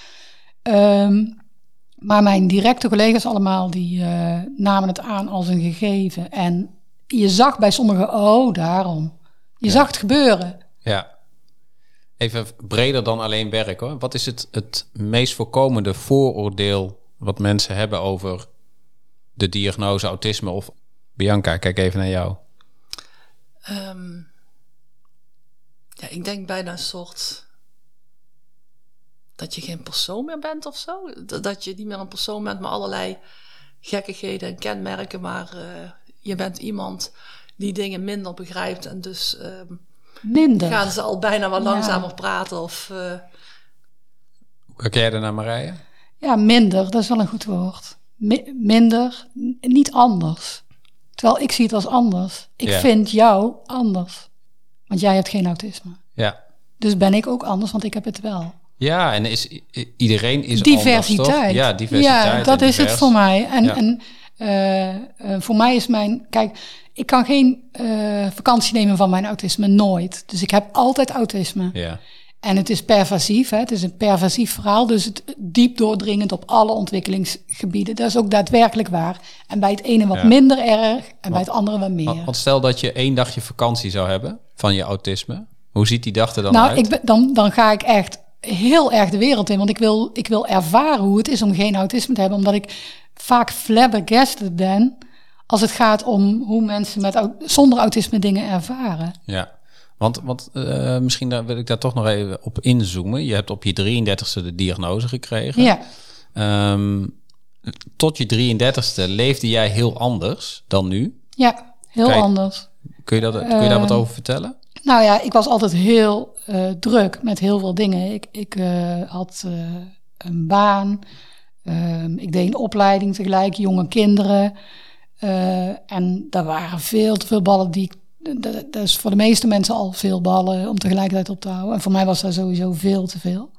Ehm, maar mijn directe collega's allemaal, die eh, namen het aan als een gegeven. En je zag bij sommigen, oh, daarom. Je zag het gebeuren. ja. Even breder dan alleen werk hoor. Wat is het, het meest voorkomende vooroordeel wat mensen hebben over de diagnose autisme of Bianca? Kijk even naar jou. Ehm, ja, ik denk bijna een soort dat je geen persoon meer bent of zo. Dat, je niet meer een persoon bent met allerlei gekkigheden en kenmerken, maar eh, je bent iemand die dingen minder begrijpt en dus ehm, Minder. gaan ze al bijna wat Ja. langzamer praten of eh, Hoe kijk jij daarnaar Marije? Ja, minder, dat is wel een goed woord. Mi- minder, niet anders. Terwijl ik zie het als anders. Ik Ja. vind jou anders. Want jij hebt geen autisme. Ja. Dus ben ik ook anders, want ik heb het wel. Ja, en is, iedereen is diversiteit. anders, toch? Ja, diversiteit. Ja, dat is het voor mij. En, Ja. en eh, eh, voor mij is mijn... Kijk, ik kan geen eh, vakantie nemen van mijn autisme, nooit. Dus ik heb altijd autisme. Ja, En het is pervasief, hè? het is een pervasief verhaal. Dus het diep doordringend op alle ontwikkelingsgebieden. Dat is ook daadwerkelijk waar. En bij het ene wat Ja. minder erg en bij het andere wat meer. want, stel dat je één dagje vakantie zou hebben van je autisme. Hoe ziet die dag er dan nou, uit? ben, dan, dan ga ik echt heel erg de wereld in. Want ik wil, ik wil ervaren hoe het is om geen autisme te hebben. Omdat ik vaak flabbergasted ben als het gaat om hoe mensen met, zonder autisme dingen ervaren. Ja, want, want eh, misschien daar wil ik daar toch nog even op inzoomen. Je hebt op je 33ste de diagnose gekregen. Ja, Ehm, tot je 33ste leefde jij heel anders dan nu. ja heel anders. Kun je, dat, kun je daar wat Eh, over vertellen? Nou ja, ik was altijd heel eh, druk met heel veel dingen. Ik, ik eh, had eh, een baan. Ehm, ik deed een opleiding tegelijk, jonge kinderen. En daar waren veel te veel ballen die ik... Dat, is voor de meeste mensen al veel ballen om tegelijkertijd op te houden. En voor mij was dat sowieso veel te veel.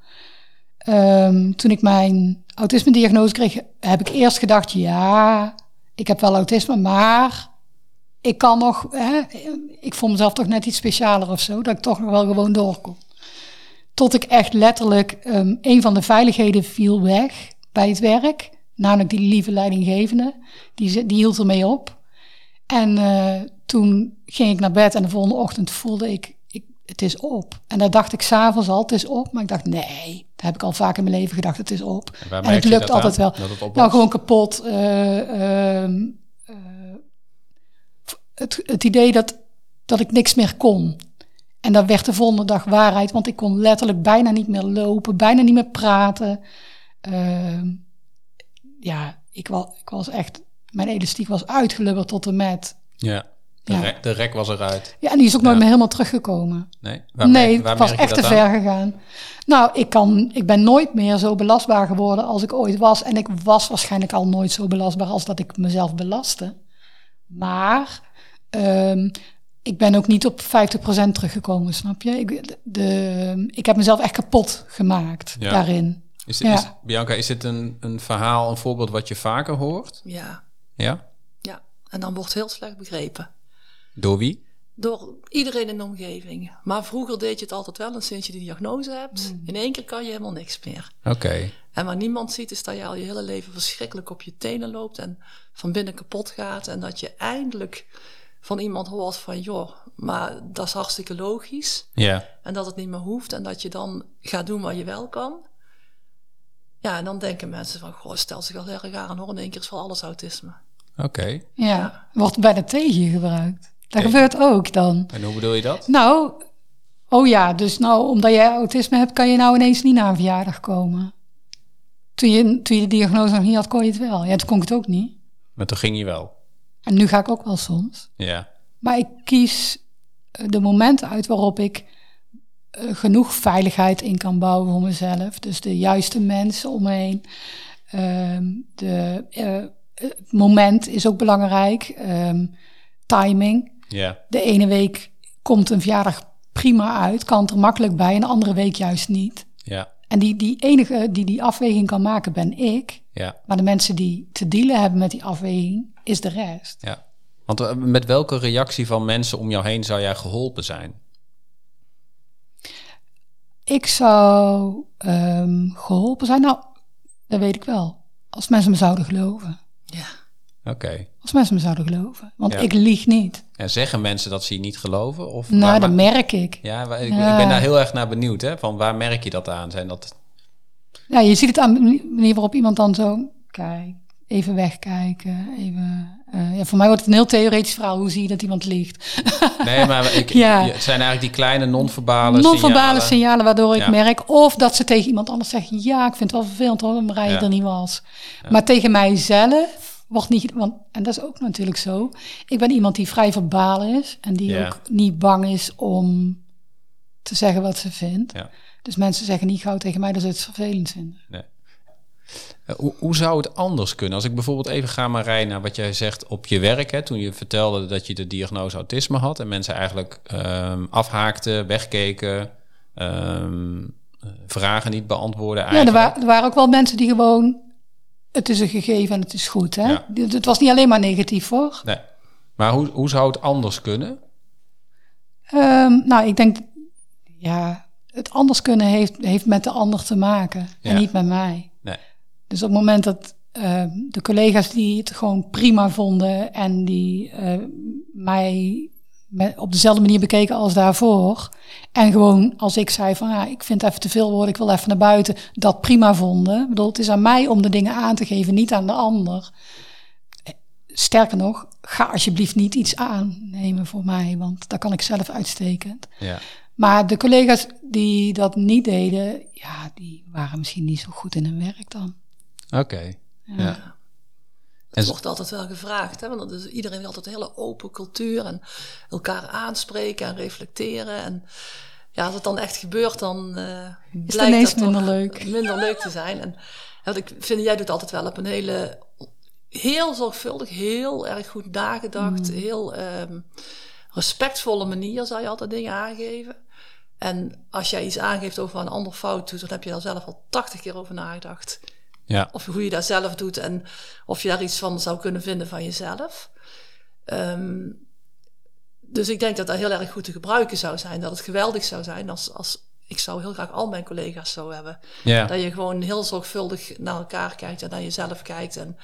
Ehm, toen ik mijn autisme-diagnose kreeg, heb ik eerst gedacht... ja, ik heb wel autisme, maar ik kan nog, hè, ik vond mezelf toch net iets specialer of zo, dat ik toch nog wel gewoon door kon. Tot ik echt letterlijk, ehm, een van de veiligheden viel weg bij het werk, namelijk die lieve leidinggevende, die, die hield ermee op. En eh, toen ging ik naar bed en de volgende ochtend voelde ik, ik het is op. En daar dacht ik s'avonds al, het is op. Maar ik dacht, nee, dat heb ik al vaak in mijn leven gedacht, het is op. En het lukt altijd aan, wel. nou, gewoon kapot. eh, ehm, eh, het, het idee dat, dat ik niks meer kon. En dat werd de volgende dag waarheid, want ik kon letterlijk bijna niet meer lopen, bijna niet meer praten. Ehm, ja, ik was, ik was echt, mijn elastiek was uitgelubberd tot en met. Ja, de, Ja. Rek, de rek was eruit. Ja, en die is ook nooit Ja. meer helemaal teruggekomen. Nee, waar nee, waar het was echt te aan? ver gegaan. Nou, ik, kan, ik ben nooit meer zo belastbaar geworden als ik ooit was. En ik was waarschijnlijk al nooit zo belastbaar als dat ik mezelf belastte. Maar ehm, ik ben ook niet op 50% teruggekomen, snap je? Ik, de, ik heb mezelf echt kapot gemaakt Ja. daarin. Is, Ja. is, Bianca, is dit een, een verhaal, een voorbeeld wat je vaker hoort? Ja, Ja? ja. En dan wordt heel slecht begrepen. Door wie? Door iedereen in de omgeving. Maar vroeger deed je het altijd wel. En sinds je die diagnose hebt, Mm. in één keer kan je helemaal niks meer. Oké. En wat niemand ziet is dat je al je hele leven verschrikkelijk op je tenen loopt. En van binnen kapot gaat. En dat je eindelijk van iemand hoort van... joh, maar dat is hartstikke logisch. Ja. En dat het niet meer hoeft. En dat je dan gaat doen wat je wel kan. Ja, en dan denken mensen van... goh, stel zich wel erg aan hoor. In één keer is wel alles autisme. Oké. Ja, wordt bijna tegen je gebruikt. Dat gebeurt ook dan. En hoe bedoel je dat? Nou, oh ja, dus nou, omdat jij autisme hebt, kan je nou ineens niet naar een verjaardag komen. Toen je, toen je de diagnose nog niet had, kon je het wel. Ja, toen kon ik het ook niet. Maar toen ging je wel. En nu ga ik ook wel soms. Ja. Maar ik kies eh, de momenten uit waarop ik eh, genoeg veiligheid in kan bouwen voor mezelf. Dus de juiste mensen om me heen. Ehm, de, eh, het moment is ook belangrijk. Ehm, timing. Ja. De ene week komt een verjaardag prima uit, kan het er makkelijk bij, en de andere week juist niet. Ja. En die, die enige die die afweging kan maken, ben ik. Ja. Maar de mensen die te dealen hebben met die afweging, is de rest. Ja. Want eh, met welke reactie van mensen om jou heen zou jij geholpen zijn? Ik zou ehm, geholpen zijn. Nou, dat weet ik wel. Als mensen me zouden geloven. Ja. Oké. Als mensen me zouden geloven. Want Ja. ik lieg niet. En zeggen mensen dat ze je niet geloven? Of Nou, waar dat merk ik. Ja, waar- ik, Ja. ik ben daar heel erg naar benieuwd. Hè? Van waar merk je dat aan? Zijn dat... Ja, je ziet het aan de manier waarop iemand dan zo... Kijk, even wegkijken. Even, eh, ja, voor mij wordt het een heel theoretisch verhaal. Hoe zie je dat iemand liegt? Nee, maar ik, Ja. het zijn eigenlijk die kleine non-verbale Non-verbale signalen. signalen. waardoor ik Ja. merk of dat ze tegen iemand anders zeggen: Ja, ik vind het wel vervelend hoor, Marije Ja. er niet was. Maar tegen mijzelf wordt niet. Want, en dat is ook natuurlijk zo. Ik ben iemand die vrij verbaal is en die ook niet bang is om te zeggen wat ze vindt. Dus mensen zeggen niet gauw tegen mij dat ze het vervelend vinden. Nee. Eh, Hoe, hoe zou het anders kunnen? Als ik bijvoorbeeld even ga, Marij, naar wat jij zegt op je werk. Hè, toen je vertelde dat je de diagnose autisme had. En mensen eigenlijk ehm, afhaakten, wegkeken. ehm, eh, vragen niet beantwoorden Ja, eigenlijk. er, wa- er waren ook wel mensen die gewoon. Het is een gegeven en het is goed. Hè? Ja. Het, was niet alleen maar negatief hoor. Nee. Maar hoe, hoe zou het anders kunnen? Ehm, nou, ik denk, ja, het anders kunnen heeft, heeft met de ander te maken Ja. en niet met mij. Nee. Dus op het moment dat ehm, de collega's die het gewoon prima vonden en die eh, mij met, op dezelfde manier bekeken als daarvoor. En gewoon als ik zei van ja, ik vind het even te veel woorden, ik wil even naar buiten, dat prima vonden. Ik bedoel, het is aan mij om de dingen aan te geven, niet aan de ander. Eh, Sterker nog, ga alsjeblieft niet iets aannemen voor mij, want daar kan ik zelf uitstekend. Ja. Maar de collega's die dat niet deden, ja, die waren misschien niet zo goed in hun werk dan. Oké. Ja. Het En- wordt altijd wel gevraagd, hè? want dat is, iedereen wil altijd een hele open cultuur en elkaar aanspreken en reflecteren. En ja, als het dan echt gebeurt, dan eh blijkt ineens dat toch minder leuk. minder leuk te zijn. En ja, wat ik vind, jij doet altijd wel op een hele, heel zorgvuldig, heel erg goed nagedacht, Mm. heel ehm, respectvolle manier zou je altijd dingen aangeven. En als jij iets aangeeft over een ander fout doet, dan heb je daar zelf al tachtig keer over nagedacht Ja. of hoe je dat zelf doet en of je daar iets van zou kunnen vinden van jezelf. Ehm, dus ik denk dat dat heel erg goed te gebruiken zou zijn. Dat het geweldig zou zijn als, als ik zou heel graag al mijn collega's zo hebben. Ja. Dat je gewoon heel zorgvuldig naar elkaar kijkt en naar jezelf kijkt. En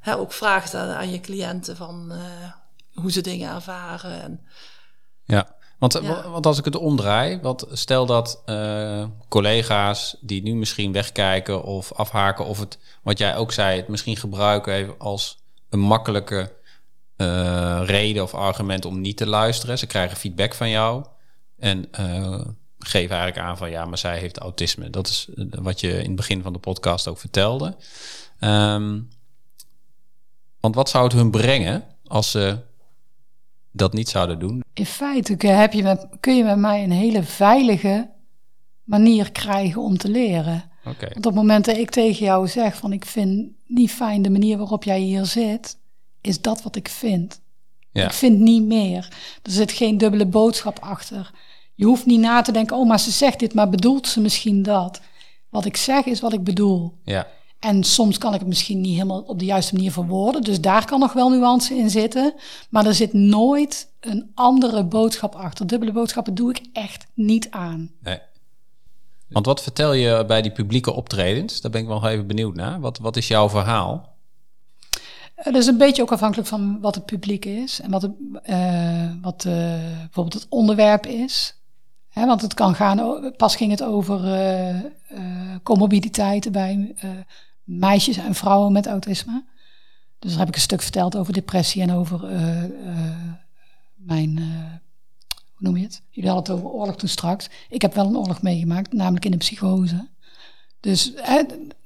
hè, ook vraagt aan, aan je cliënten van eh, hoe ze dingen ervaren. En, Ja, want, Ja. want als ik het omdraai, want stel dat eh, collega's die nu misschien wegkijken of afhaken, of het, wat jij ook zei, het misschien gebruiken even als een makkelijke eh, reden of argument om niet te luisteren. Ze krijgen feedback van jou en eh, geven eigenlijk aan van ja, maar zij heeft autisme. Dat is wat je in het begin van de podcast ook vertelde. Ehm, want wat zou het hun brengen als ze dat niet zouden doen? In feite kun- heb je met, kun je met mij een hele veilige manier krijgen om te leren. Oké. Want op het moment dat ik tegen jou zeg van ik vind niet fijn de manier waarop jij hier zit, is dat wat ik vind. Ja. Ik vind niet meer. Er zit geen dubbele boodschap achter. Je hoeft niet na te denken, oh maar ze zegt dit, maar bedoelt ze misschien dat? Wat ik zeg is wat ik bedoel. Ja. En soms kan ik het misschien niet helemaal op de juiste manier verwoorden. Dus daar kan nog wel nuance in zitten. Maar er zit nooit een andere boodschap achter. Dubbele boodschappen doe ik echt niet aan. Nee. Want wat vertel je bij die publieke optredens? Daar ben ik wel even benieuwd naar. Wat, wat is jouw verhaal? Het is een beetje ook afhankelijk van wat het publiek is. En wat, het, eh, wat eh, bijvoorbeeld het onderwerp is. Want het kan gaan, pas ging het over eh, eh, comorbiditeiten bij eh, meisjes en vrouwen met autisme. Dus daar heb ik een stuk verteld over depressie en over eh, eh, mijn, eh, hoe noem je het? Jullie hadden het over oorlog toen straks. Ik heb wel een oorlog meegemaakt, namelijk in de psychose. Dus hè,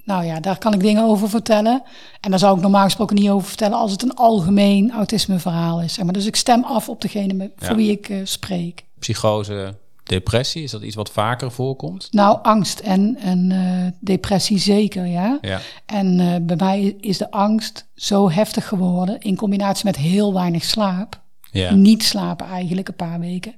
nou ja, daar kan ik dingen over vertellen. En daar zou ik normaal gesproken niet over vertellen als het een algemeen autismeverhaal is. Zeg maar. Dus ik stem af op degene met, voor wie ik eh, spreek. Psychose, depressie, is dat iets wat vaker voorkomt? Nou, angst en, en eh, depressie zeker, ja. Ja. En eh, bij mij is de angst zo heftig geworden in combinatie met heel weinig slaap. Ja. Niet slapen eigenlijk een paar weken.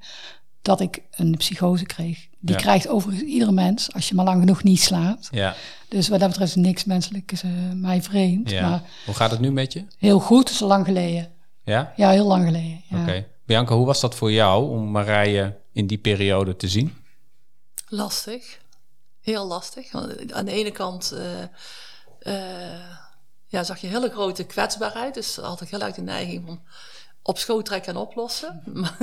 Dat ik een psychose kreeg. Die Ja. krijgt overigens iedere mens als je maar lang genoeg niet slaapt. Ja. Dus wat dat betreft is niks menselijk is, eh, mij vreemd. ja. Maar Hoe gaat het nu met je? heel goed, zo lang geleden. Ja? Ja, heel lang geleden. Oké. Bianca, hoe was dat voor jou om Marije in die periode te zien? Lastig. Heel lastig. Want aan de ene kant eh, eh, ja, zag je hele grote kwetsbaarheid. Dus had ik heel erg de neiging om op schoot trekken en oplossen. Maar,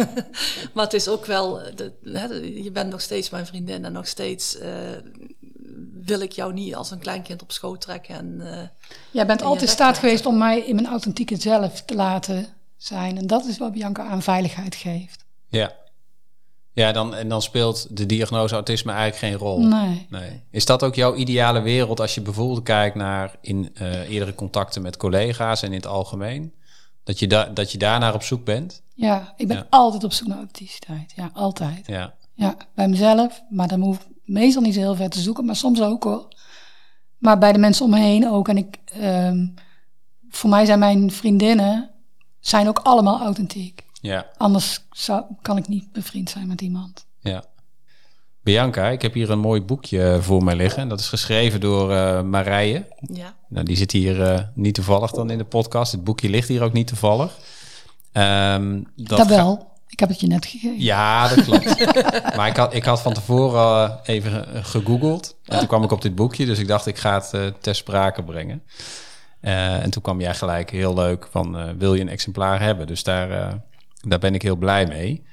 maar het is ook wel, eh, de, hè, je bent nog steeds mijn vriendin en nog steeds eh, wil ik jou niet als een kleinkind op schoot trekken. En, eh, Jij bent altijd in staat geweest om mij in mijn authentieke zelf te laten zijn. En dat is wat Bianca aan veiligheid geeft. Ja. Ja, dan, en dan speelt de diagnose autisme eigenlijk geen rol. Nee. Nee. Is dat ook jouw ideale wereld als je bijvoorbeeld kijkt naar in eh, eerdere contacten met collega's en in het algemeen? Dat je, da dat je daarnaar op zoek bent? Ja, ik ben Ja. altijd op zoek naar authenticiteit. Ja, altijd. Ja. Ja, bij mezelf. Maar dan hoef ik meestal niet zo heel ver te zoeken, maar soms ook hoor. Maar bij de mensen om me heen ook. En ik, ehm, voor mij zijn mijn vriendinnen zijn ook allemaal authentiek. Ja. Anders zou, kan ik niet bevriend zijn met iemand. Ja. Bianca, ik heb hier een mooi boekje voor mij liggen. En dat is geschreven door eh Marije. ja. Nou, die zit hier eh, niet toevallig dan in de podcast. Het boekje ligt hier ook niet toevallig. Ehm, Dat, wel. Ik heb het je net gegeven. Ja, dat klopt. maar ik had, ik had van tevoren eh, even ge- gegoogeld. En toen kwam ik op dit boekje. Dus ik dacht, ik ga het ter sprake brengen. Eh, en toen kwam jij gelijk heel leuk van, eh, wil je een exemplaar hebben? Dus daar, eh, daar ben ik heel blij mee.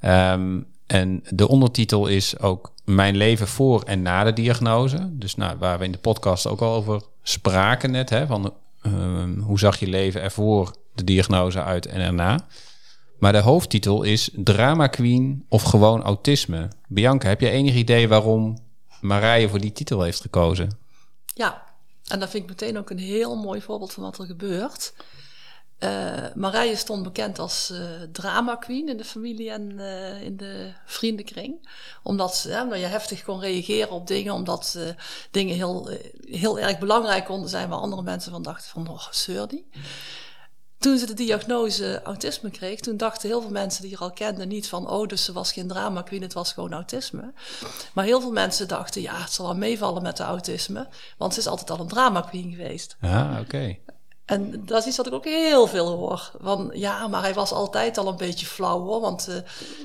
Ehm, en de ondertitel is ook Mijn leven voor en na de diagnose. Dus nou, waar we in de podcast ook al over spraken net. Hè, van, ehm, hoe zag je leven ervoor de diagnose uit en erna? Maar de hoofdtitel is Drama Queen of gewoon autisme. Bianca, heb je enig idee waarom Marije voor die titel heeft gekozen? Ja, en dat vind ik meteen ook een heel mooi voorbeeld van wat er gebeurt. Eh Marije stond bekend als eh, drama queen in de familie en eh, in de vriendenkring. Omdat ze, je heftig kon reageren op dingen, omdat dingen heel, heel erg belangrijk konden zijn waar andere mensen van dachten van, oh, zeur die. Toen ze de diagnose autisme kreeg, toen dachten heel veel mensen die haar al kenden niet van, oh, dus ze was geen drama queen, het was gewoon autisme. Maar heel veel mensen dachten, ja, het zal wel meevallen met de autisme, want ze is altijd al een drama queen geweest. Ah, oké. En dat is iets wat ik ook heel veel hoor. Van ja, maar hij was altijd al een beetje flauw hoor. Want eh,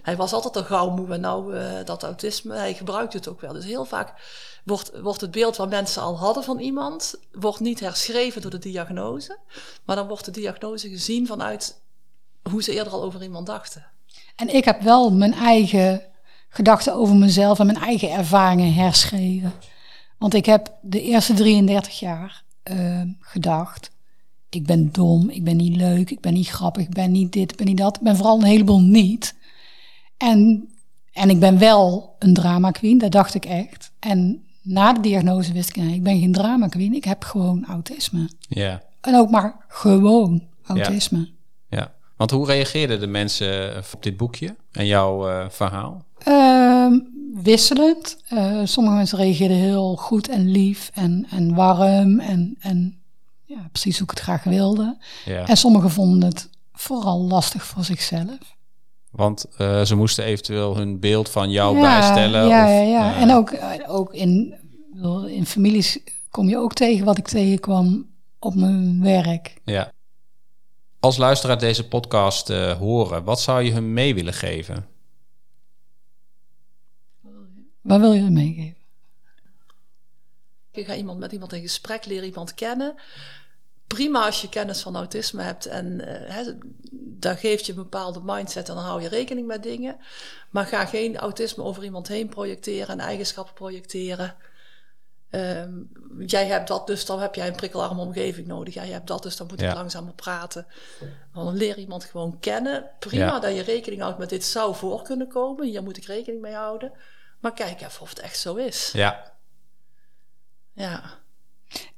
hij was altijd al gauw moe. En nou, eh, dat autisme, hij gebruikt het ook wel. Dus heel vaak wordt, wordt het beeld wat mensen al hadden van iemand, wordt niet herschreven door de diagnose. Maar dan wordt de diagnose gezien vanuit hoe ze eerder al over iemand dachten. En ik heb wel mijn eigen gedachten over mezelf en mijn eigen ervaringen herschreven. Want ik heb de eerste 33 jaar eh, gedacht, ik ben dom, ik ben niet leuk, ik ben niet grappig, ik ben niet dit, ik ben niet dat. Ik ben vooral een heleboel niet. En, en ik ben wel een drama queen, dat dacht ik echt. En na de diagnose wist ik, nee, ik ben geen drama queen, ik heb gewoon autisme. Ja, En ook maar gewoon autisme. ja. Want hoe reageerden de mensen op dit boekje en jouw eh, verhaal? Ehm, wisselend. Eh, sommige mensen reageerden heel goed en lief en, en warm en, en ja, precies hoe ik het graag wilde. Ja. En sommigen vonden het vooral lastig voor zichzelf. Want eh, ze moesten eventueel hun beeld van jou ja, bijstellen. Ja, of, ja, ja. eh, en ook, eh, ook in In families kom je ook tegen wat ik tegenkwam op mijn werk. Ja. Als luisteraar deze podcast horen, wat zou je hun mee willen geven? Wat wil je er meegeven? Je gaat iemand met iemand in gesprek, leer iemand kennen. Prima als je kennis van autisme hebt en eh hè, daar geeft je een bepaalde mindset en dan hou je rekening met dingen. Maar ga geen autisme over iemand heen projecteren en eigenschappen projecteren. Ehm, jij hebt dat, dus dan heb jij een prikkelarme omgeving nodig. Jij hebt dat, dus dan moet ik Ja. langzamer praten. Want dan leer iemand gewoon kennen. Prima Ja. dat je rekening houdt met dit zou voor kunnen komen. Hier moet ik rekening mee houden. Maar kijk even of het echt zo is. Ja, Ja.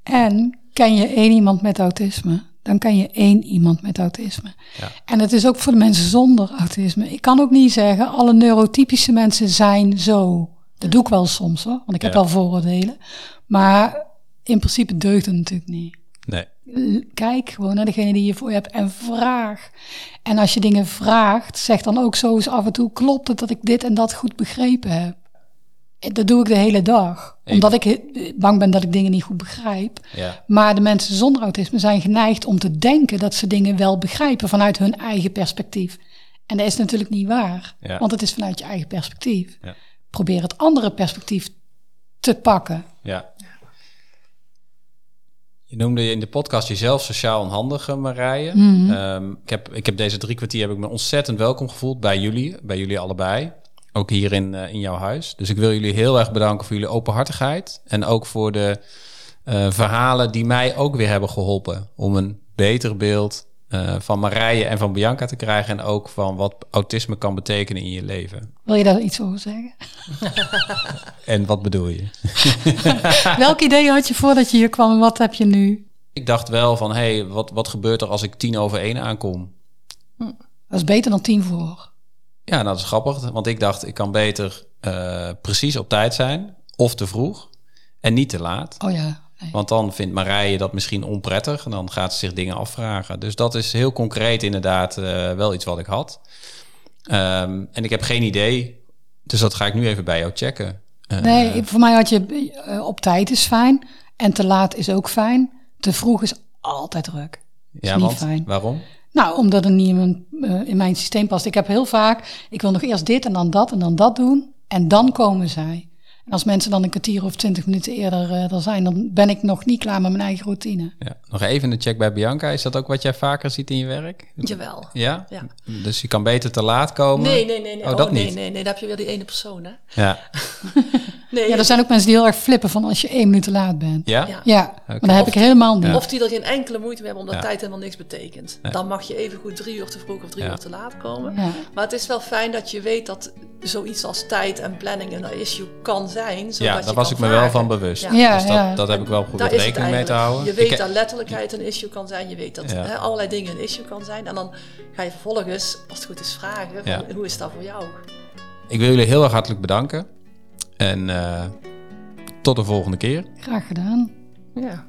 En ken je één iemand met autisme, dan ken je één iemand met autisme. Ja. En het is ook voor de mensen zonder autisme. Ik kan ook niet zeggen, alle neurotypische mensen zijn zo. Dat doe ik wel soms hoor, want ik heb Ja. wel vooroordelen. Maar in principe deugt het natuurlijk niet. nee. Kijk gewoon naar degene die je voor je hebt en vraag. En als je dingen vraagt, zeg dan ook zo eens af en toe: klopt het dat ik dit en dat goed begrepen heb? Dat doe ik de hele dag. Even. Omdat ik bang ben dat ik dingen niet goed begrijp. Ja, Maar de mensen zonder autisme zijn geneigd om te denken dat ze dingen wel begrijpen vanuit hun eigen perspectief. En dat is natuurlijk niet waar, Ja. want het is vanuit je eigen perspectief. Ja. Probeer het andere perspectief te pakken. ja. Je noemde in de podcast jezelf sociaal onhandige, Marije. Ehm, ik, heb, ik heb deze drie kwartier heb ik me ontzettend welkom gevoeld bij jullie, bij jullie allebei. Ook hier in, eh, in jouw huis. Dus ik wil jullie heel erg bedanken voor jullie openhartigheid. En ook voor de eh, verhalen die mij ook weer hebben geholpen. Om een beter beeld eh, van Marije en van Bianca te krijgen. En ook van wat autisme kan betekenen in je leven. Wil je daar iets over zeggen? En wat bedoel je? Welk idee had je voordat je hier kwam en wat heb je nu? Ik dacht wel van, hé, hey, wat, wat gebeurt er als ik tien over één aankom? Dat is beter dan tien voor. Ja, dat is grappig. Want ik dacht, ik kan beter eh, precies op tijd zijn. Of te vroeg. En niet te laat. Oh ja. Nee. Want dan vindt Marije dat misschien onprettig. En dan gaat ze zich dingen afvragen. Dus dat is heel concreet inderdaad eh, wel iets wat ik had. Ehm, en ik heb geen idee. Dus dat ga ik nu even bij jou checken. Eh, Nee, voor mij had je op tijd is fijn en te laat is ook fijn. Te vroeg is altijd druk. ja, want fijn. waarom? Nou, omdat het niet in mijn, eh, in mijn systeem past. Ik heb heel vaak, ik wil nog eerst dit en dan dat en dan dat doen. En dan komen zij. En als mensen dan een kwartier of twintig minuten eerder eh, er zijn, dan ben ik nog niet klaar met mijn eigen routine. Ja. Nog even een check bij Bianca. Is dat ook wat jij vaker ziet in je werk? Jawel. Ja? Ja. Dus je kan beter te laat komen? Nee, nee, nee. nee. Oh, dat nee, niet? nee, nee. Dan heb je weer die ene persoon, hè? Ja. Nee, Ja, er zijn ook mensen die heel erg flippen van als je één minuut te laat bent. Ja? Ja. Ja, maar dat heb ik helemaal niet. Of die er geen enkele moeite mee hebben omdat Ja. tijd helemaal niks betekent. Dan mag je even goed drie uur te vroeg of drie Ja. uur te laat komen. Ja. Maar het is wel fijn dat je weet dat zoiets als tijd en planning een issue kan zijn. Zodat Ja, daar was ik me wel van bewust. Ja. Ja, dus dat, ja. dat heb ik wel goed rekening mee te houden. Je weet Ik- dat letterlijkheid een issue kan zijn. Je weet dat hè, allerlei dingen een issue kan zijn. En dan ga je vervolgens, als het goed is, vragen: van, hoe is dat voor jou? Ik wil jullie heel erg hartelijk bedanken. En eh, tot de volgende keer. Graag gedaan. Ja.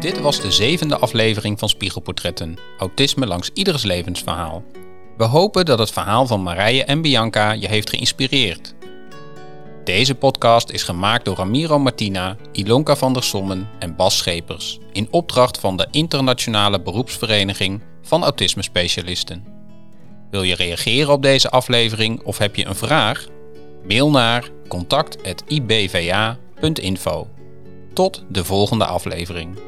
Dit was de zevende aflevering van Spiegelportretten. Autisme langs ieders levensverhaal. We hopen dat het verhaal van Marije en Bianca je heeft geïnspireerd. Deze podcast is gemaakt door Ramiro Martina, Ilonka van der Sommen en Bas Schepers in opdracht van de Internationale Beroepsvereniging van Autisme Specialisten. Wil je reageren op deze aflevering of heb je een vraag? Mail naar contact.ibva.info. Tot de volgende aflevering.